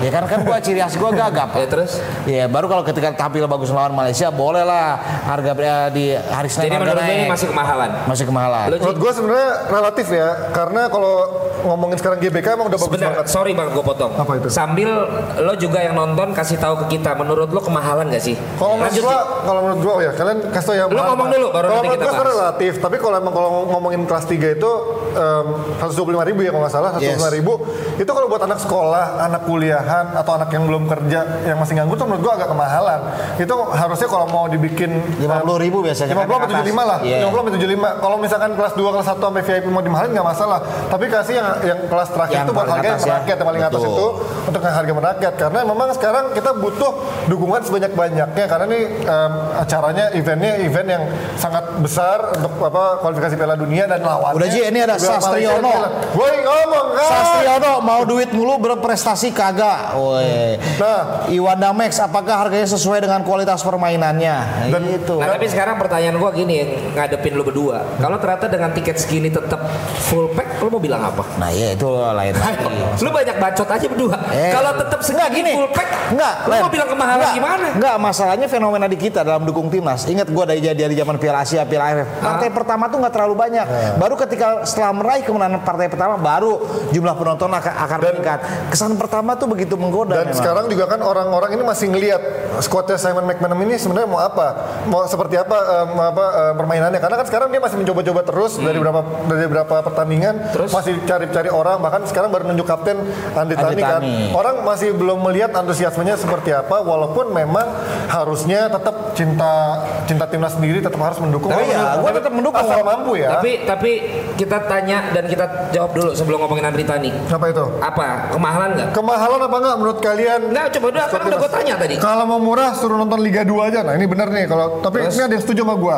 Ya kan kan gua ciri khas gua gagap. Ya, terus? Ya baru kalau ketika tampil bagus lawan Malaysia boleh lah harga eh, di hari Senin Jadi harga menurut gue ini masih kemahalan. masih kemahalan. Lu Menurut gue sebenarnya relatif ya, karena kalau ngomongin sekarang GBK emang udah bagus Sebentar, banget. sorry bang, gue potong. Apa itu? Sambil lo juga yang nonton kasih tahu ke kita, menurut lo kemahalan gak sih? Kalau menurut gua, kalau menurut gua oh ya kalian kasih tau ya. Lu mahal, ngomong dulu, baru Kalau nanti menurut kita gua bahas. relatif, tapi kalau emang kalau ngomongin kelas 3 itu um, 125 ribu ya kalau nggak salah 125 ribu itu kalau buat anak sekolah, anak kuliahan atau anak yang belum kerja yang masih nganggur tuh menurut gua agak kemahalan. Itu harusnya kalau mau dibikin 50 ribu biasanya 50 kan sampai ke atas. 75 lah. Iya. 50 sampai 75. Kalau misalkan kelas 2 kelas 1 sampai VIP mau dimahalin nggak masalah. Tapi kasih yang yang kelas terakhir Yang itu buat harga yang atas ya. merakyat yang paling atas Betul. itu untuk harga merakyat karena memang sekarang kita butuh dukungan sebanyak-banyaknya karena ini em, acaranya eventnya event yang sangat besar untuk apa kualifikasi Piala Dunia dan lawannya. Udah, Ji, ini ada Sastriono. Woi ngomong Sastriono mau duit mulu berprestasi kagak. Woi. Nah. Iwan Damex apakah harganya sesuai dengan kualitas permainannya? Nah, Dan- gitu. Nah tapi sekarang pertanyaan gua gini ngadepin lu berdua. Kalau ternyata dengan tiket segini tetap full pack, lu mau bilang apa? Nah, ya itu lain lagi. lu banyak bacot aja berdua. Eh, Kalau tetap enggak, segini full pack, Enggak, lu mau bilang kemahalan Enggak, gimana? Enggak, masalahnya fenomena di kita dalam dukung timnas. Ingat gua dari dari zaman Piala Asia, Piala AFF. Partai pertama tuh nggak terlalu banyak. Baru ketika setelah meraih kemenangan partai pertama baru jumlah penonton akan, akan meningkat. Kesan pertama tuh begitu menggoda Dan memang. sekarang juga kan orang-orang ini masih ngelihat skuadnya Simon McManamy ini sebenarnya mau apa? Mau seperti apa em, apa em, permainannya? Karena kan sekarang dia masih mencoba-coba terus dari beberapa dari beberapa pertandingan Terus? masih cari-cari orang bahkan sekarang baru nunjuk kapten Andi Tani kan. Orang masih belum melihat antusiasmenya seperti apa walaupun memang harusnya tetap cinta cinta timnas sendiri tetap harus mendukung. Tapi ya, gua tetap mendukung. asal mampu ya. Tapi tapi kita tanya dan kita jawab dulu sebelum ngomongin Andri Tani. apa itu? Apa kemahalan nggak? Kemahalan apa enggak menurut kalian? Enggak, coba udah kan udah gue tanya tadi. Kalau mau murah suruh nonton Liga 2 aja. Nah, ini bener nih kalau tapi ini ada yang setuju sama gua.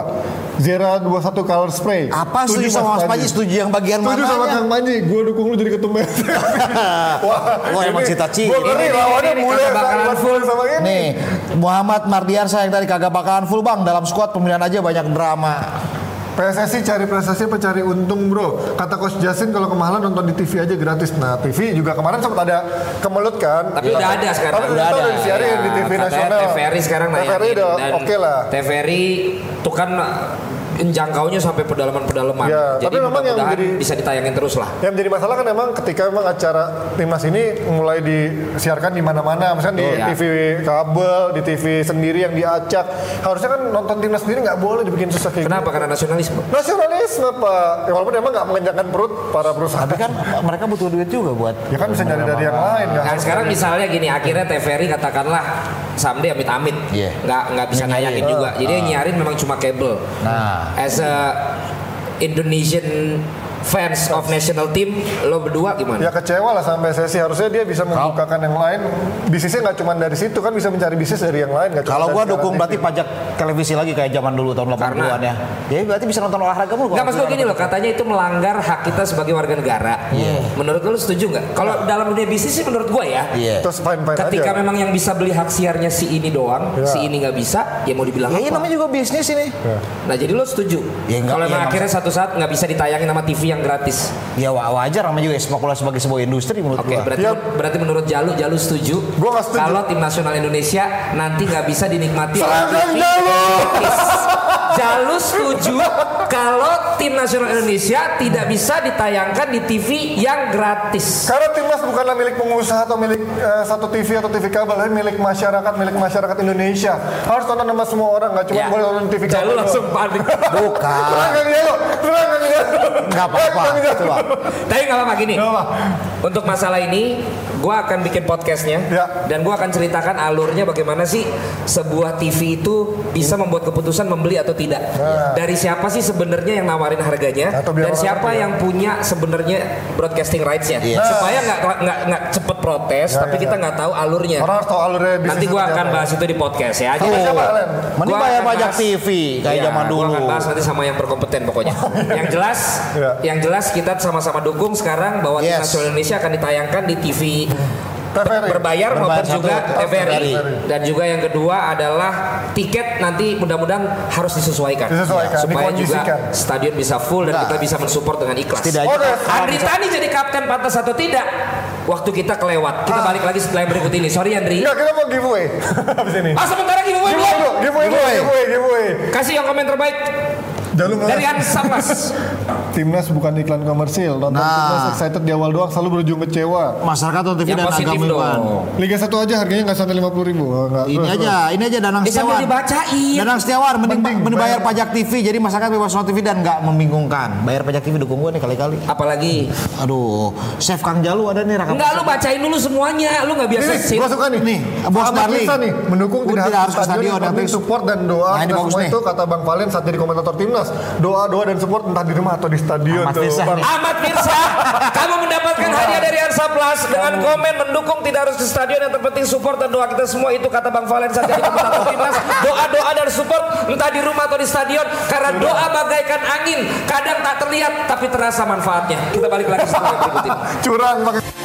Zera 21 color spray. Apa setuju sama Mas Panji? Setuju yang bagian Setuju sama? Kang Panji. Gua dukung lu jadi ketum. Wah, Wah, emang cita-cita. Gua ngeri lawannya mulai bakalan sama- full. sama ini. Nih, Muhammad Mardiansyah yang tadi kagak bakalan full bang dalam squad pemilihan aja banyak drama. PSSI cari prestasi apa cari untung bro? Kata Coach Jasin kalau kemahalan nonton di TV aja gratis. Nah TV juga kemarin sempat ada kemelut kan? Tapi udah ada sekarang. Tapi Udah ada. disiarin di TV nasional. TVRI sekarang TVRI udah dan oke lah. TVRI tuh kan menjangkaunya sampai pedalaman-pedalaman. Ya, Jadi tapi memang yang mudah-mudahan jadi- bisa ditayangin terus lah. Yang menjadi masalah kan memang ketika memang acara timnas ini mulai disiarkan di mana-mana, misalnya di Oh, ya. TV kabel, di TV sendiri yang diacak. Harusnya kan nonton timnas sendiri nggak boleh dibikin susah kayak Kenapa? gitu. Karena nasionalisme. Nasionalisme pak, ya, walaupun emang nggak mengenyangkan perut para perusahaan. Tapi kan mereka butuh duit juga buat ya kan bisa nyari dari yang lain. Nah sekarang misalnya gini, akhirnya TVRI katakanlah someday amit-amit, Iya. nggak nggak bisa nayangin juga. Jadi yang nyiarin memang cuma kabel. Nah. As a Indonesian fans of national team, lo berdua gimana? Ya kecewa lah sampai sesi harusnya dia bisa membukakan yang lain. Bisnisnya nggak cuma dari situ kan bisa mencari bisnis dari yang lain. Kalau gua dukung TV. berarti pajak televisi lagi kayak zaman dulu tahun 80-an ya. Ya berarti bisa nonton olahraga mulu. Enggak maksud gue gini loh, katanya itu melanggar hak kita sebagai warga negara. Iya. Menurut lo setuju nggak? Kalau dalam dunia bisnis sih menurut gue ya. Iya. Terus fine-fine Ketika aja. memang yang bisa beli hak siarnya si ini doang, Iya. si ini nggak bisa, ya mau dibilang Ya ini apa? namanya juga bisnis ini. Nah jadi lo setuju? Ya, enggak, Kalau ya, emang maksud- akhirnya satu saat nggak bisa ditayangin sama TV yang gratis. Ya wa- wajar namanya juga sepak bola sebagai sebuah industri menurut Oke, gua. berarti Ya. berarti menurut Jalu, Jalu setuju. Gua nggak setuju. Kalau tim nasional Indonesia nanti nggak bisa dinikmati oleh TV Jalu! Jalu setuju kalau tim nasional Indonesia tidak bisa ditayangkan di TV yang gratis. Karena timnas bukanlah milik pengusaha atau milik eh, satu TV atau TV kabel, tapi milik masyarakat, milik masyarakat Indonesia. Harus tonton sama semua orang, nggak cuma Ya. boleh nonton TV kabel. Jalu langsung panik. Bukan. Tenang Kang Jalu, tenang Kang Jalu. Enggak apa-apa. Jalu. Coba. Tapi nggak apa-apa gini. Apa. Untuk masalah ini, gua akan bikin podcastnya Ya. dan gua akan ceritakan alurnya bagaimana sih sebuah TV itu bisa membuat keputusan membeli atau tidak. Nah. Dari siapa sih sebenarnya yang nawarin harganya Atau dan siapa ngerti ya. yang punya sebenarnya broadcasting rights-nya. Iya. Supaya nggak nggak nggak cepet protes, Ya, tapi ya, kita ya. nggak tahu alurnya. Orang harus tahu alurnya Nanti gua seperti akan apa. bahas itu di podcast ya. Jadi- siapa, Len? Mending bayar pajak TV kayak Iya, zaman dulu. akan bahas nanti sama yang berkompeten pokoknya. yang jelas, Iya. Yang jelas kita sama-sama dukung sekarang bahwa tim Yes. nasional Indonesia akan ditayangkan di TV TVRI. berbayar maupun Berbayar satu, juga TVRI. Dan juga yang kedua adalah tiket nanti mudah-mudahan harus disesuaikan. Disesuaikan, supaya juga stadion bisa full dan Nah. kita bisa mensupport dengan ikhlas. Setidaknya Oke. Andri Tani jadi kapten pantas atau tidak? Waktu kita kelewat. Kita balik lagi setelah yang berikut ini. Sorry Andri. Enggak, kita mau giveaway habis ini. Ah sementara giveaway Giveaway giveaway giveaway, giveaway. Kasih yang komen terbaik Dari Ansamas. Timnas bukan iklan komersil. Nonton Nah. Timnas excited di awal doang selalu berujung kecewa. Masyarakat nonton TV yang dan agama dong. Liga 1 aja harganya nggak sampai 50 ribu. Oh, nggak. Ini Terus, aja, ini aja Danang Ini sambil Setiawan. dibacain. Danang Setiawan mending, Mending mending bayar bayar. pajak TV jadi masyarakat bebas nonton TV dan nggak membingungkan. Bayar pajak TV dukung gue nih kali-kali. Apalagi Aduh, Chef Kang Jalu ada nih rakam. Enggak lu bacain dulu semuanya. Lu nggak biasa Ini, sip. gua suka nih. Nih, Bos. Risa nih, mendukung Udah tidak, harus ke stadion, penting support dan doa. Nah, bagus semua nih. itu kata Bang Valen saat jadi komentator timnas. Doa, doa dan support entah di rumah atau di stadion Ahmad tuh. Mirsa, kamu mendapatkan hadiah dari Arsa Plus dengan komen mendukung tidak harus ke stadion yang terpenting support dan doa kita semua itu kata Bang Valen saat jadi komentator timnas. Doa doa dan support entah di rumah atau di stadion karena doa bagaikan angin kadang tak terlihat tapi terasa manfaatnya. Kita balik lagi setelah berikut ini. Curang pakai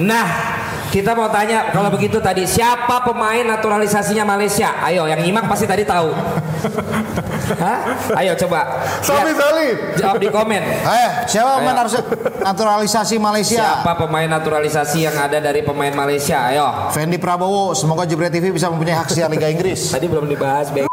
Nah, kita mau tanya kalau begitu tadi siapa pemain naturalisasinya Malaysia? Ayo, yang nyimak pasti tadi tahu. Hah? Ayo coba. Sabi Lihat. Sali. Jawab di komen. Eh, siapa pemain naturalisasi Malaysia? Siapa pemain naturalisasi yang ada dari pemain Malaysia? Ayo. Fendi Prabowo, semoga Jebret TV bisa mempunyai hak siar Liga Inggris. Tadi belum dibahas, Bang.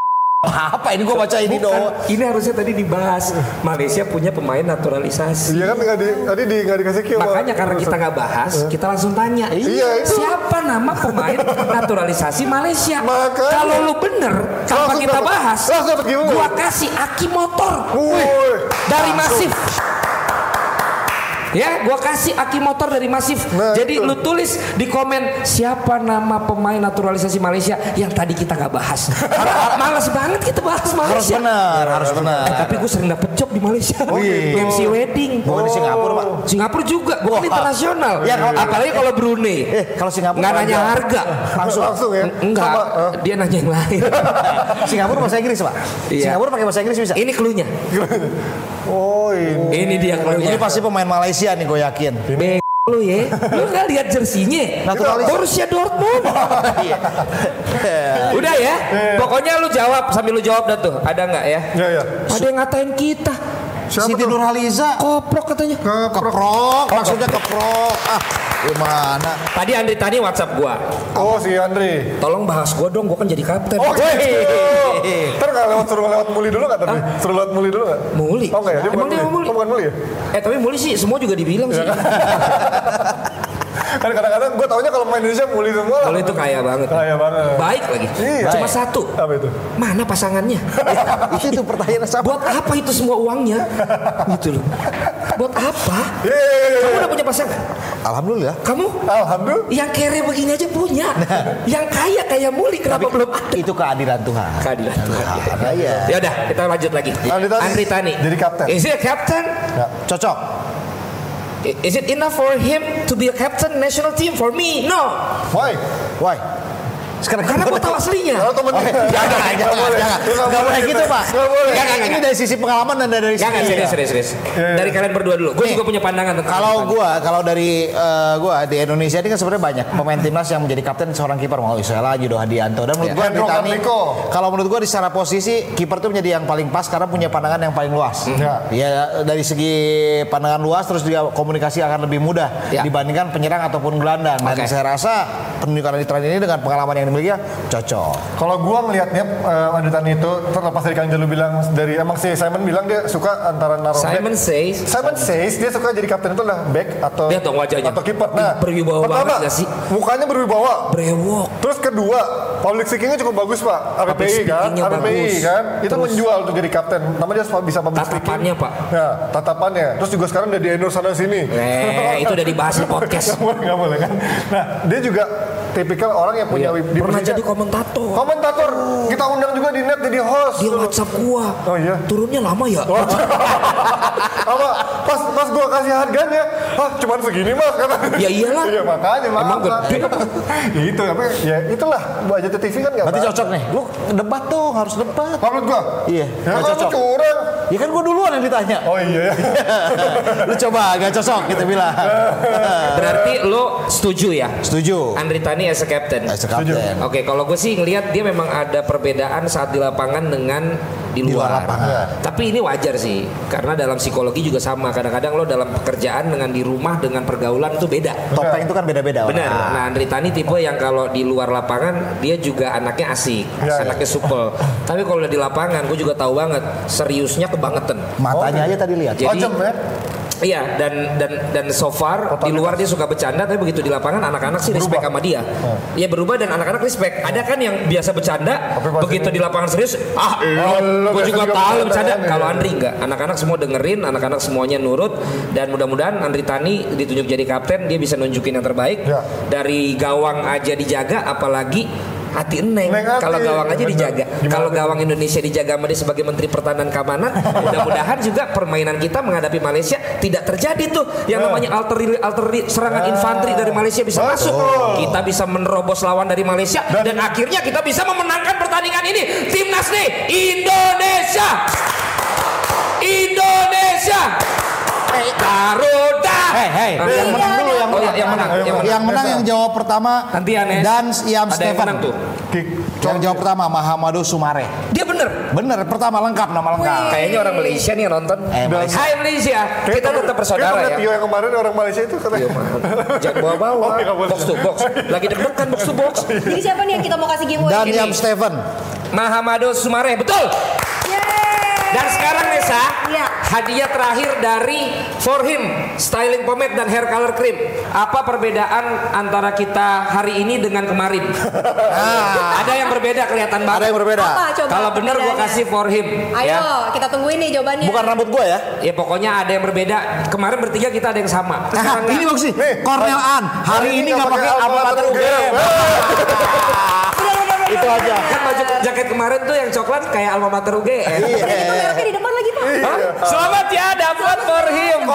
Apa ini gua baca ini dong. Ini harusnya tadi dibahas. Malaysia punya pemain naturalisasi. Iya kan nggak di, tadi di nggak dikasih kill. Makanya karena kita nggak bahas, kita langsung tanya. Iya, itu. Siapa nama pemain naturalisasi Malaysia? Makanya. Kalau lu bener, tanpa Langsung kita bahas, gua kasih aki motor. Woi. Dari Masif. Ya, gua kasih aki motor dari Masif. Nah, Jadi itu. lu tulis di komen siapa nama pemain naturalisasi Malaysia yang tadi kita nggak bahas. Malas banget kita bahas Harus Malaysia. benar, harus benar. Eh, tapi gue sering dapet job di Malaysia. gitu. MC wedding. Bukan di Singapura, Pak. Singapura juga, bukan Wah. internasional. Ya, kalau- apalagi kalau Brunei. Eh, kalau Singapura nggak nanya harga. Langsung. Langsung ya. Enggak, Sama, eh. dia nanya yang lain. Singapura bahasa Inggris, Pak. Iya. Singapura pakai bahasa Inggris bisa. Ini cluenya. Oh ini. Ini dia cluenya. Ini pasti pemain Malaysia nih gue yakin. Be lu ya, lu nggak lihat jersinya? Naturalis. Borussia Dortmund. Iya. Udah ya, pokoknya lu jawab sambil lu jawab dah tuh. Ada nggak ya? Ya ya. Ada yang ngatain kita. Siapa Siti tuh? Nurhaliza. Koprok katanya. Keprok, maksudnya keprok. Ah, gimana? Tadi Andri tadi WhatsApp gua. Oh si Andre. Tolong bahas gua dong, gua kan jadi kapten. Oh gitu. Ntar nggak lewat suruh lewat muli dulu nggak tapi? Suruh lewat muli dulu nggak? Muli. Oh nggak ya? Dia Emang bukan dia muli. muli? Oh, bukan muli ya? Eh tapi Muli sih semua juga dibilang sih. Kan kadang-kadang gue taunya kalau main Indonesia muli semua. Muli itu kaya banget. Kaya banget. Baik lagi. Iya. Cuma Baik. satu. Apa itu? Mana pasangannya? itu tuh pertanyaan sama. Buat apa itu semua uangnya? Gitu loh. Buat apa? Yeay. Kamu udah punya pasangan? Alhamdulillah. Kamu? Alhamdulillah. Yang kere begini aja punya. Yang kaya kayak Muli kenapa belum ada? Itu keadilan Tuhan. Keadilan Tuhan. Ada ya. Ya udah, kita lanjut lagi. Andri Tani. Andri Tani. Jadi kapten. Is he a captain? Cocok. Is it enough for him to be a captain national team? For me, no. Why? Why? Sekarang Karena gue tahu aslinya. Kalau temen Jangan, jangan, jangan, jangan. Nggak Nggak boleh gitu, Pak. Nggak boleh. Ini dari sisi pengalaman dan dari Jangan sisi serius, serius, serius. iya. Dari kalian berdua dulu. Gue juga punya pandangan tentang Kalau gua, kalau dari eh, gua di Indonesia ini kan sebenarnya banyak pemain timnas yang menjadi kapten seorang kiper mau Isela, Judo Hadianto dan menurut Ya. gua Hendro Andri Tani, Kartiko. kalau menurut gua di secara posisi kiper tuh menjadi yang paling pas karena punya pandangan yang paling luas. Ya. Ya dari segi pandangan luas terus juga komunikasi akan lebih mudah dibandingkan penyerang ataupun gelandang. Dan saya rasa penunjukan Andri Tani ini dengan pengalaman yang dimilikinya cocok. Kalau gua ngelihatnya uh, Tani itu terlepas dari Kang Jalu bilang dari emang si Simon bilang dia suka antara naruh Simon back. says Simon says dia suka jadi kapten itu lah back atau Lihat dong wajahnya. atau kiper. Nah, Berwibawa pertama, banget sih? Mukanya berwibawa. brewok. Terus kedua, public speakingnya cukup bagus pak, APPI kan, APPI kan, itu Terus- menjual tuh jadi kapten. Namanya dia bisa public Tatapannya, speaking. Pak. Ya, tatapannya. Terus juga sekarang udah di endorse sana sini. Eh, itu udah dibahas di podcast. Gak boleh, gak boleh kan. Nah, dia juga tipikal orang yang punya Iya. di Pernah jadi komentator. komentator. Kita undang juga di net jadi host. Dia WhatsApp gua. Oh iya. Turunnya lama ya. Apa pas pas gua kasih harganya, ah cuman segini mas kata. Ya iyalah. Iya makanya maaf. Emang gede. Ya itu tapi ya itulah buat aja TV kan nggak. Berarti cocok nih. Lu debat tuh harus debat. Kalau menurut gua. Iya, Ya cocok. curang. Ya kan gua duluan yang ditanya. Oh iya ya. Lu coba gak cocok kita bilang. Berarti lo setuju ya? Setuju. Andri Tani as a captain. As a captain. Oke, kalau gue sih ngelihat dia memang ada perbedaan saat di lapangan dengan di Di luar luar. lapangan. Tapi ini wajar sih, karena dalam psikologi juga sama. Kadang-kadang lo dalam pekerjaan dengan di rumah dengan pergaulan itu beda. Topeng itu kan beda-beda. Benar. Nah, Andri Tani tipe yang kalau di luar lapangan dia juga anaknya asik, Ya, anaknya supel. Tapi kalau udah di lapangan, gue juga tahu banget seriusnya kebangetan. Matanya aja tadi lihat. Jadi- ya. Iya dan dan dan so far di luar dia suka bercanda tapi begitu di lapangan anak-anak sih respect sama dia. Iya berubah dan anak-anak respect. Ada kan yang biasa bercanda begitu ini- di lapangan serius ah Oh, lo gue juga tahu bercanda ya. Kalau Andri enggak. Anak-anak semua dengerin, anak-anak semuanya nurut dan mudah-mudahan Andri Tani ditunjuk jadi kapten dia bisa nunjukin yang terbaik. Ya. Dari gawang aja dijaga apalagi hati eneng Neng kalau gawang aja dijaga. Kalau gawang Indonesia dijaga sama dia sebagai menteri pertahanan keamanan mudah-mudahan juga permainan kita menghadapi Malaysia tidak terjadi tuh. Yang namanya arteri arteri serangan infanteri dari Malaysia bisa Betul. masuk. Kita bisa menerobos lawan dari Malaysia dan, akhirnya kita bisa memenangkan pertandingan ini. Timnas nih Indonesia. Indonesia Garuda Hei, hei, yang menang dulu yang Oh, menang. yang menang, yang menang. Yang menang yang jawab pertama Gantian, Nes. dan Iam Ada yang Stefan. menang tuh. Yang jawab pertama Mahamado Sumare. Dia bener. Bener, pertama lengkap nama lengkap. Kayaknya orang Malaysia nih yang nonton. Eh, Malaysia. Hai Malaysia, kita tetap bersaudara ya. Tio yang kemarin orang Malaysia itu katanya. Jangan bawa-bawa. Oh, iya, box to box. Lagi deg-degan box to box. Jadi siapa nih yang kita mau kasih giveaway? Dan. Iam Stefan. Mahamado Sumare, betul. Dan sekarang Nesa, Iya. hadiah terakhir dari For Him Styling Pomade dan Hair Color Cream. Apa perbedaan antara kita hari ini dengan kemarin? Ada yang berbeda kelihatan banget. Ada yang berbeda. Kalau benar gua perbedaannya? kasih For Him. Ayo, ya. kita tungguin nih jawabannya. Bukan rambut gua ya. Ya pokoknya ada yang berbeda. Kemarin bertiga kita ada yang sama. Nah, Sekarang ini bagus sih. Cornel An. Hari ini nggak pakai alma mater UGM. Itu aja. Kan baju jaket kemarin tuh yang coklat kayak alma mater UGM. Iya. Itu di depan lagi pak. Hah? Selamat ya dapat for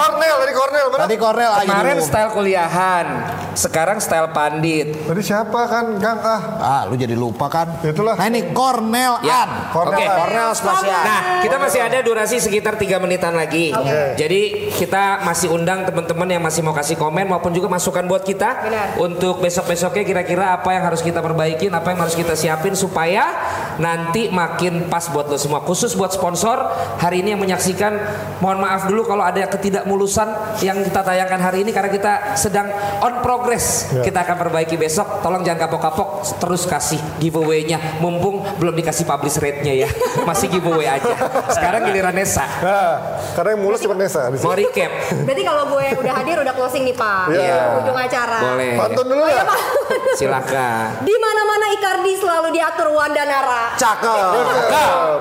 him. Cornel dari Cornel mana? Tadi Cornel aja Kemarin dulu. style kuliahan, sekarang style pandit. Tadi siapa kan Kang ah? Ah, lu jadi lupa kan? Itulah. Nah ini Cornel Ya. An. Cornel Oke. An. Cornel spasial. Nah, kita masih ada durasi sekitar 3 menitan lagi. Jadi kita masih undang teman-teman yang masih mau kasih komen maupun juga masukan buat kita Benar. untuk besok-besoknya kira-kira apa yang harus kita perbaikin, apa yang harus kita siapin supaya nanti makin pas buat lo semua. Khusus buat sponsor hari ini yang menyaksikan, mohon maaf dulu kalau ada ketidakmulusan yang kita tayangkan hari ini karena kita sedang on progress. Kita akan perbaiki besok. Tolong jangan kapok-kapok, terus kasih giveaway-nya. Mumpung belum dikasih publish rate-nya ya. Masih giveaway aja. Sekarang giliran Nesa. Nah, karena yang mulus cuma Nesa di Mau recap. Berarti kalau gue udah hadir udah closing nih pak. Iya. Ujung acara. Boleh. Pantun dulu ya. Silakan. Di mana-mana Icardi selalu diatur Wanda Nara. Cakep.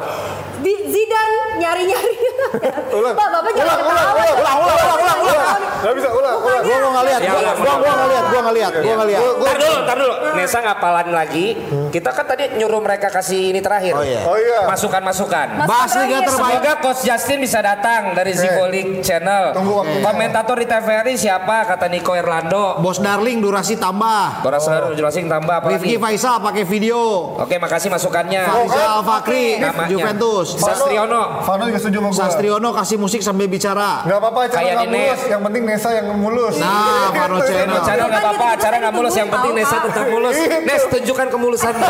Di Zidane nyari-nyari. Ulang. Pak, Bapak jangan Ulang, ulang, ketawa. ulang, ulang, ulang, ulang, ulang, ulang. Gak bisa ulang, ulang. Gua gua nggak lihat. Ya, Gua ulang, gua nggak lihat. Gua nggak lihat. Gua nggak lihat. Ntar dulu, ntar dulu. Nesa ngapalan lagi. Kita kan tadi nyuruh mereka kasih ini terakhir. Oh, iya. Oh iya. Masukan-masukan. Bahas Liga terbaik. Semoga Coach Justin bisa datang dari League Channel. Komentator di TVRI siapa? Kata Nico Irlando. Bos Darling durasi tambah. Boras oh. jelasin tambah apa Rifki lagi? Faisal pakai video. Oke, makasih masukannya. Faisal Fakri. Juventus. Sastriono. Fano juga setuju sama gue. Sastriono kasih musik sambil bicara. Gak apa-apa, acara Kayak nggak di net. mulus. Yang penting Nesa yang mulus. Nah, Fano. Channel. Channel nggak apa-apa, acara nggak mulus. Yang penting Nesa tetap mulus. Nes, tunjukkan kemulusan.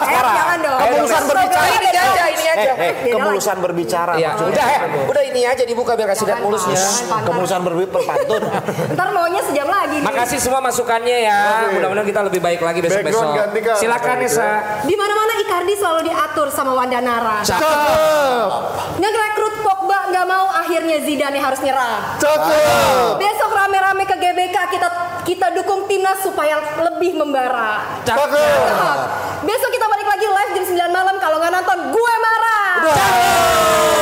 Eh, jangan dong. Kemulusan berbicara. Ini aja, ini aja. Eh, eh, kemulusan berbicara. Iya, udah, eh, udah ini aja dibuka biar kasih lihat mulusnya. Kemulusan berpantun. Ntar maunya sejam lagi. nih. Makasih semua masukannya ya. Mudah-mudahan kita lebih baik lagi besok-besok. Silakan Nesa. Di mana-mana Icardi selalu diatur sama Wanda Nara. Cakep. Ngerekrut Pogba nggak mau akhirnya Zidane harus nyerah. Cakep. Besok rame-rame ke GBK kita kita dukung timnas supaya lebih membara. Cakep. Besok kita balik lagi live jam 9 malam kalau nggak nonton gue marah. Besok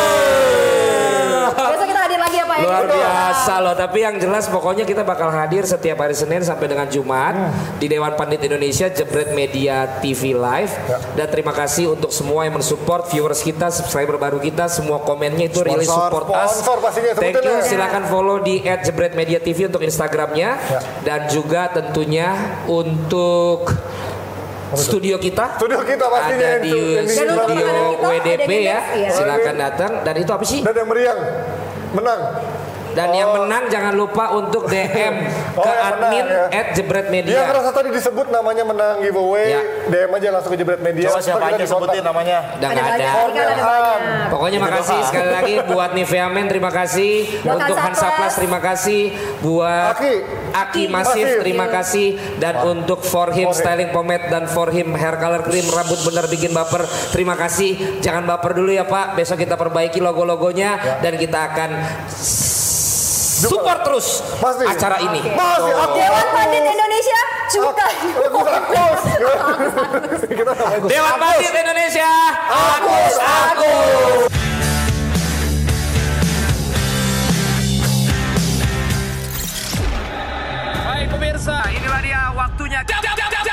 ya ya. Biasa loh tapi yang jelas pokoknya kita bakal hadir setiap hari Senin sampai dengan Jumat di Dewan Pandit Indonesia Jebret Media TV Live. Dan terima kasih untuk semua yang mensupport viewers kita, subscriber baru kita, semua komennya itu really Sponsor, support us. sponsor pastinya, Thank you. ya. Silakan follow di @jebretmedia TV untuk Instagramnya Ya. dan juga tentunya untuk studio kita Studio kita pastinya ada di studio WDP ada di ya. Iya. Silakan datang dan itu apa sih? Dan yang meriang menang. Dan yang menang jangan lupa untuk DM Oh, ke admin menang, ya. at Jebret Dia Media. ngerasa tadi disebut namanya menang giveaway, Ya. DM aja langsung ke Jebret Media. Coba siapa aja sebutin namanya. Udah Ada nggak banyak, ada. ada banyak. Pokoknya makasih sekali lagi buat Nivea Men terima kasih Buat untuk Hansa Plus terima kasih buat Aki. Aki Masif terima kasih dan untuk For Him For Him. Styling Pomade dan For Him Hair Color Cream rambut bener bikin baper terima kasih jangan baper dulu ya Pak besok kita perbaiki logo-logonya dan kita akan support terus Pasti. acara ini. Masih aku. Dewan Pandit Indonesia cuka. Aku Agus. Dewan Bandit Indonesia, Agus Agus. Baik pemirsa, inilah dia waktunya. Jam, jam, jam, jam.